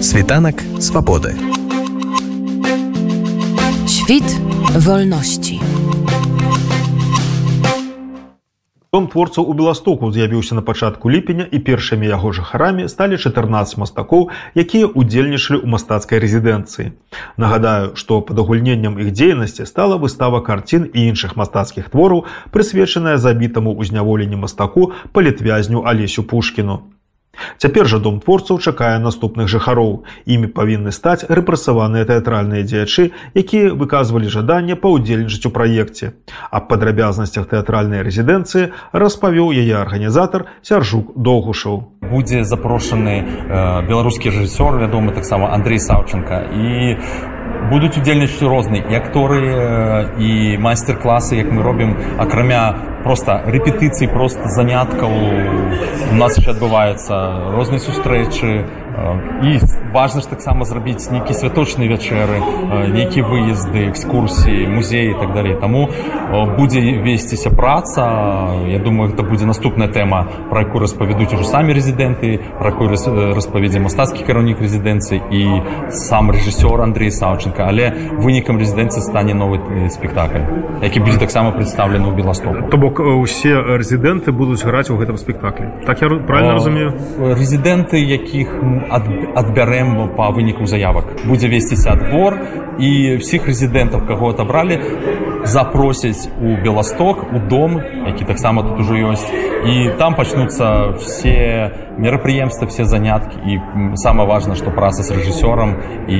Світанак свабоды. Świt wolności. Дом творцаў у Беластоку з'явіўся на пачатку ліпеня і першымі яго жыхарамі сталі 14 мастакоў, якія ўдзельнічалі ў мастацкай рэзідэнцыі. Нагадаю, што пад агульненнем іх дзейнасці стала выстава карцін і іншых мастацкіх твораў, прысвечаная забітаму ў зняволенні мастаку палітвязню Алесю Пушкіну. Цяпер жа дом творцаў чакае наступных жыхароў. Імі павінны стаць рэпрэсаваныя тэатральныя дзеячы, якія выказвалі жаданне паўдзельнічаць у праекце. Аб падрабязнасцях тэатральнай рэзідэнцыі распавёў яе арганізатар сяржук доўгушаў. Будзе запрошаны э, беларускі рэжысёр, вядомы таксама Андрей Саўченко і будуць удзельнічаць розныя і акторы і майстер-класы, як мы робім акрамя просто рэпетыцыі просто заняткаў. У нас яшчэ адбываюцца розныя сустрэчы і важна ж таксама зрабіць нейкі святочныя вячэры нейкія выезды экскурсіі музеі так далей таму будзе весціся праца. Я думаю гэта будзе наступная тэма пра якую распавядуць ужо самі рэзідэнты пра якую распавядзе мастацкі кіраўнік рэзідэнцыі і сам рэжысёр Андрей Саўченко але вынікам рэзідэнцыі стане новы спектакль які будзе таксама прадстаўлены ў беластоку то бок усе рэзідэнты будуць граць у гэтым спектаклі. Так я правильно разумею? рэзідэнты якіх ад, адбярэм па выніку заявак будзе весціся адбор і всіх рэзідэнтаў каго адабралі запросяць у беласток у дом які таксама тут ужо ёсць і там пачнуцца все мерапрыемствы все заняткі і самое важно что праца з рэжысёрам і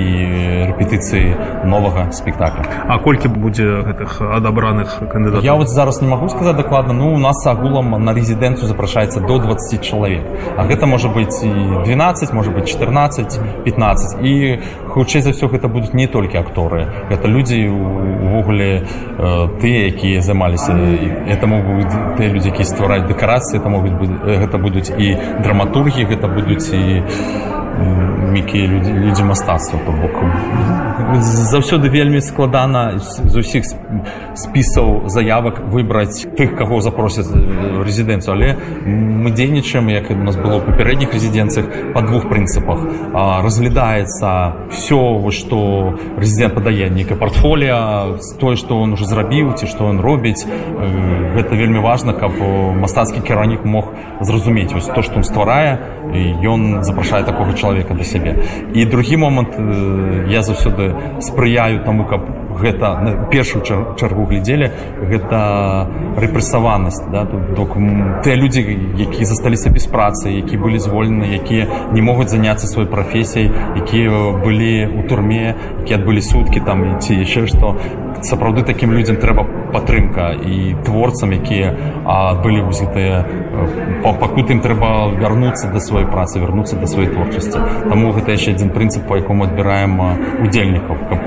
рэпетыцыі новага спектакля. А колькі будзе гэтых адабраных кандыдатаў? Я вот зараз не могу сказаць дакладна ну у нас агулам на рэзідэнцыю запрашаецца до 20 чалавек а гэта можа быць і 12 может быть 14 15 і хутчэй за все гэта будуць не толькі акторы. Это людзі увогуле тыя якія займаліся это могуць тыя людзі якія ствараюць дэкарацыі это могуць гэта будуць і драматургі гэта будуць і якія людзі людзі мастацтва то бок заўсёды вельмі складана з усіх спісаў заявак выбраць тых каго запросяць рэзідэнцыю. Але мы дзейнічаем як у нас было ў папярэдніх рэзідэнцыях па двух прынцыпах. Разглядаецца все што рэзідэнт падае нейкае портфоліо тое што он уже зрабіў ці што он робіць. Гэта вельмі важна каб мастацкі кіраўнік мог зразумець вось то што он стварае ён запрашае такога чалавека да сябе. І другі момант я заўсёды спрыяю таму каб гэта на першую чаргу глядзелі гэта рэпрэсаванасць да, тыя людзі якія засталіся без працы які былі звольнены якія не могуць заняцца сваёй прафесіяй якія былі ў турме які адбылі суткі там ці яшчэ што сапраўды такім людзям трэба падтрымка і творцам якія былі гэтыя пакут ім трэба вярнуцца да сваёй працы вярнуцца да сваёй творчасці. Таму гэта яшчэ адзін прынцып па якому адбіраем удзельнікаў каб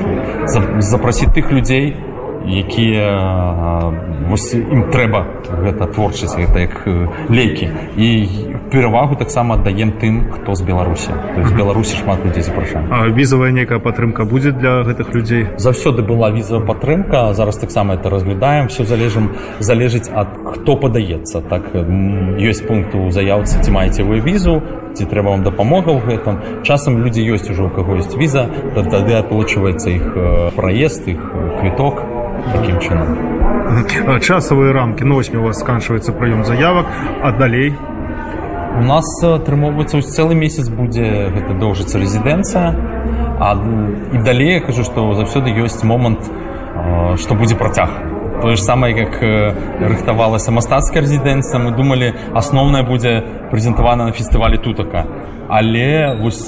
запрасіць тых людзей якія вось ім трэба гэта творчасць гэта як лекі і перавагу таксама аддаем тым хто з беларусі. З беларусі шмат людзей запрашаем візавая нейкая падтрымка будзе для гэтых людзей? Заўсёды была візавая падтрымка зараз таксама это разглядаем. Все залежым залежыць ад хто падаецца. Так ёсць пункт у заяўцы ці маеце вы візу ці трэба вам дапамога ў гэтым часам людзі ёсць ужо у каго ёсць віза тады аплачваецца іх праезд іх квіток таким чынам часавыя рамкі носьмі у вас сканчваецца прыём заявак а далей? У нас атрымоўваецца ось цэлы месяц будзе гэта доўжыцца рэзідэнцыя а і далей я кажу што заўсёды ёсць момант што будзе працяг тое ж самае як рыхтавалася мастацкая рэзідэнцыя мы думалі асноўная будзе прэзентавана на фестывалі тутака але вось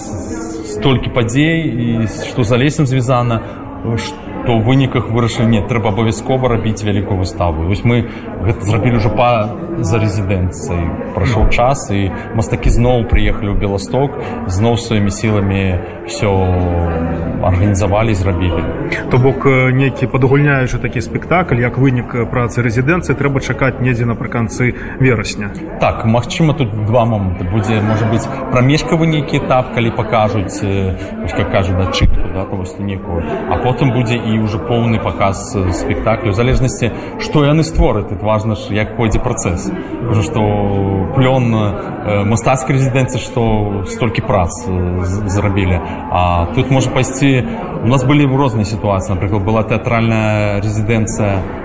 столькі падзей і што за лесам звязана што то ў выніках вырашылі не трэба абавязкова рабіць вялікую выставу вось мы гэта зрабілі ўжо па за рэзідэнцыяй. Прайшоў час і мастакі зноў прыехалі ў беласток зноў сваімі сіламі все арганізавалі зрабілі. То бок нейкі падгульняючы такі спектакль як вынік працы рэзідэнцыі трэба чакаць недзе напрыканцы верасня. Так магчыма тут два моманты. Будзе можа быць прамежкавы нейкі этап калі пакажуць как кажу дачытку да, некую а потым будзе і уже поўны паказ э, спектаклю в залежнасці што яны створаць тут важна ж як ходзе кажу што плён э, мастацкай рэзідэнцыі што столькі прац э, зрабілі а тут можа пайсці у нас былі розныя сітуацыі напрыклад была тэатральная рэзідэнцыя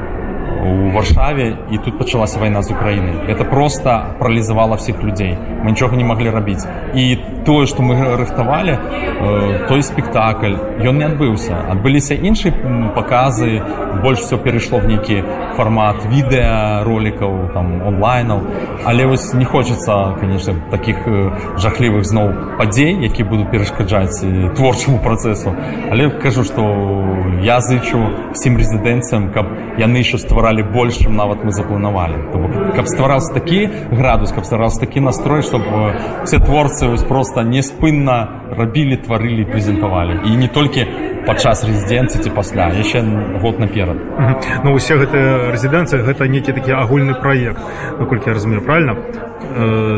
у варшаве і тут пачалася вайна з украінай это просто паралізавала всех людзей мы нічога не маглі рабіць і тое што мы рыхтавалі э, той спектакль ён не адбыўся адбыліся іншыя паказы больш все перайшло в нейкі фармат відэаролікаў там онлайнаў але вось не хочацца конечно таких э, жахлівых зноў падзей які будуць перашкаджаць э, творчаму працэсу але кажу што я зычу всім рэзідэнцыям каб яны еще стваралі больш чым нават мы запланавалі. То бок, каб ствараўся такі градус каб ствараўся такі настрой чтобы все творцы вось просто неспынна рабілі тварылі прэзентавалі. І не толькі падчас рэзідэнцыі ці пасля яшчэ год наперад. Ну усе гэтыя рэзідэнцыі гэта нейкі такі агульны праект наколькі я разумею правильно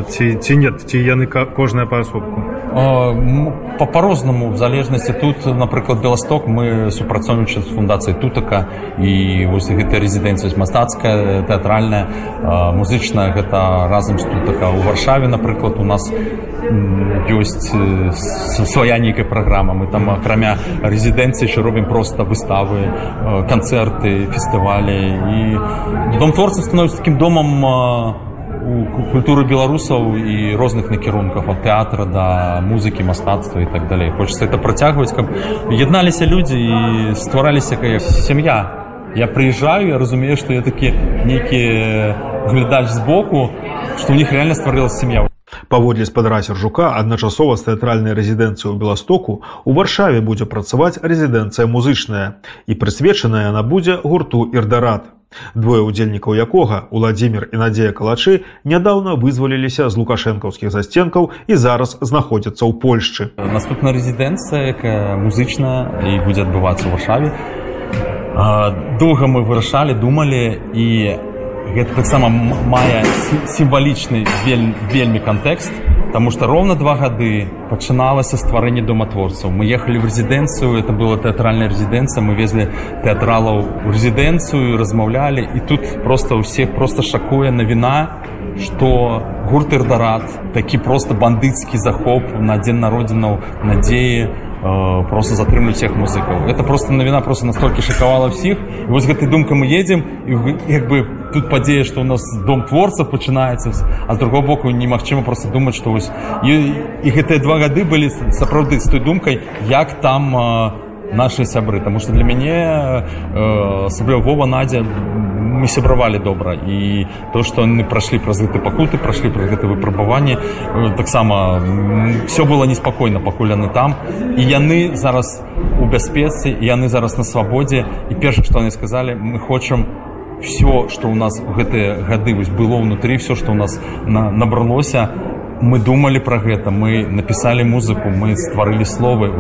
ці ці нет ці яны кожная паасобку А, па- па-рознаму в залежнасці тут напрыклад беласток мы супрацоўнічаем з фундацыяй тутака. І вось гэта рэзідэнцыя мастацкая тэатральная музычная гэта разам з тутака у варшаве напрыклад у нас ёсць свая нейкая праграма мы там акрамя рэзідэнцыі яшчэ робім проста выставы канцэрты фестывалі і дом творцаў становіцца такім домам а, у ку- культуры беларусаў і розных накірункаў ад тэатра да музыкі мастацтва і так далей. Хочется это працягваць каб ядналіся людзі і ствараліся як сям'я. Я прыязджаю я разумею што я такі нейкі глядач збоку што ў них реально стварылася сям'я. Паводле спадара сяржука адначасова з тэатральнай рэзідэнцыі ў беластоку у варшаве будзе працаваць рэзідэнцыя музычная і прысвечаная яна будзе гурту ірдарат двое удзельнікаў якога уладзімир і надзея калачы нядаўна вызваліліся з лукашэнкаўскіх засценкаў і зараз знаходзяцца ў польшчы. Наступная рэзідэнцыя якая музычная і будзе адбывацца ў варшаве. Доўга мы вырашалі думалі і гэта таксама мае сі- сімвалічны вель, вельмі кантэкст Таму што роўна два гады пачыналася стварэнне доматворцаў мы ехалі в рэзідэнцыю это была тэатральная рэзідэнцыя мы везлі тэатралаў у рэзідэнцыю размаўлялі і тут просто ўсіх просто шакуе навіна што гурт ірдарат такі просто бандыцкі захоп на дзень народзінаў надзеі э, просто затрымлюць всех музыкаў это просто навіна просто настолькі шакавала всіх вось гэтай думкай мы едзем і як бы тут падзея што у нас дом творца пачынаецца а з другого боку немагчыма просто думаць што вось і, і гэтыя два гады былі сапраўды з той думкай як там э, наши сябры тому что для мяне э, асабліва Вова надзя мы сябравалі добра. І то что яны прайшлі праз гэты пакуты прайшлі праз гэта выпрабаванне э, таксама все было неспакойна пакуль яны там. І яны зараз у бяспецы яны зараз на свабодзе. І першае што яны сказалі мы хочам все что у нас у гэтыя гады вось было ўнутры все что у нас на, набралося. Мы думали про гэта мы написали музыку мы стварылі словы.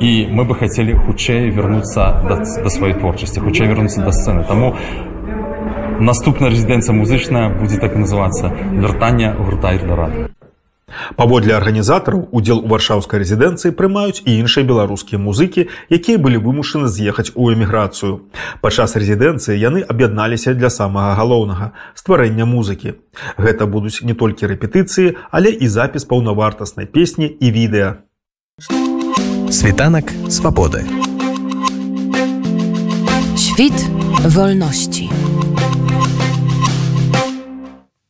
І мы бы хацелі хутчэй вернуться да, да сваёй творчасці хутчэй вернуться до сцены таму наступная рэзідэнцыя музычная будзе так і называцца вяртанне гурта ірдарат Паводле арганізатараў удзел у варшаўскай рэзідэнцыі прымаюць і іншыя беларускія музыкі, якія былі вымушаны з'ехаць у эміграцыю. Падчас рэзідэнцыі яны аб'ядналіся для самага галоўнага стварэння музыкі. Гэта будуць не толькі рэпетыцыі, але і запіс паўнавартаснай песні і відэа. Світанак свабоды. Świt wolności.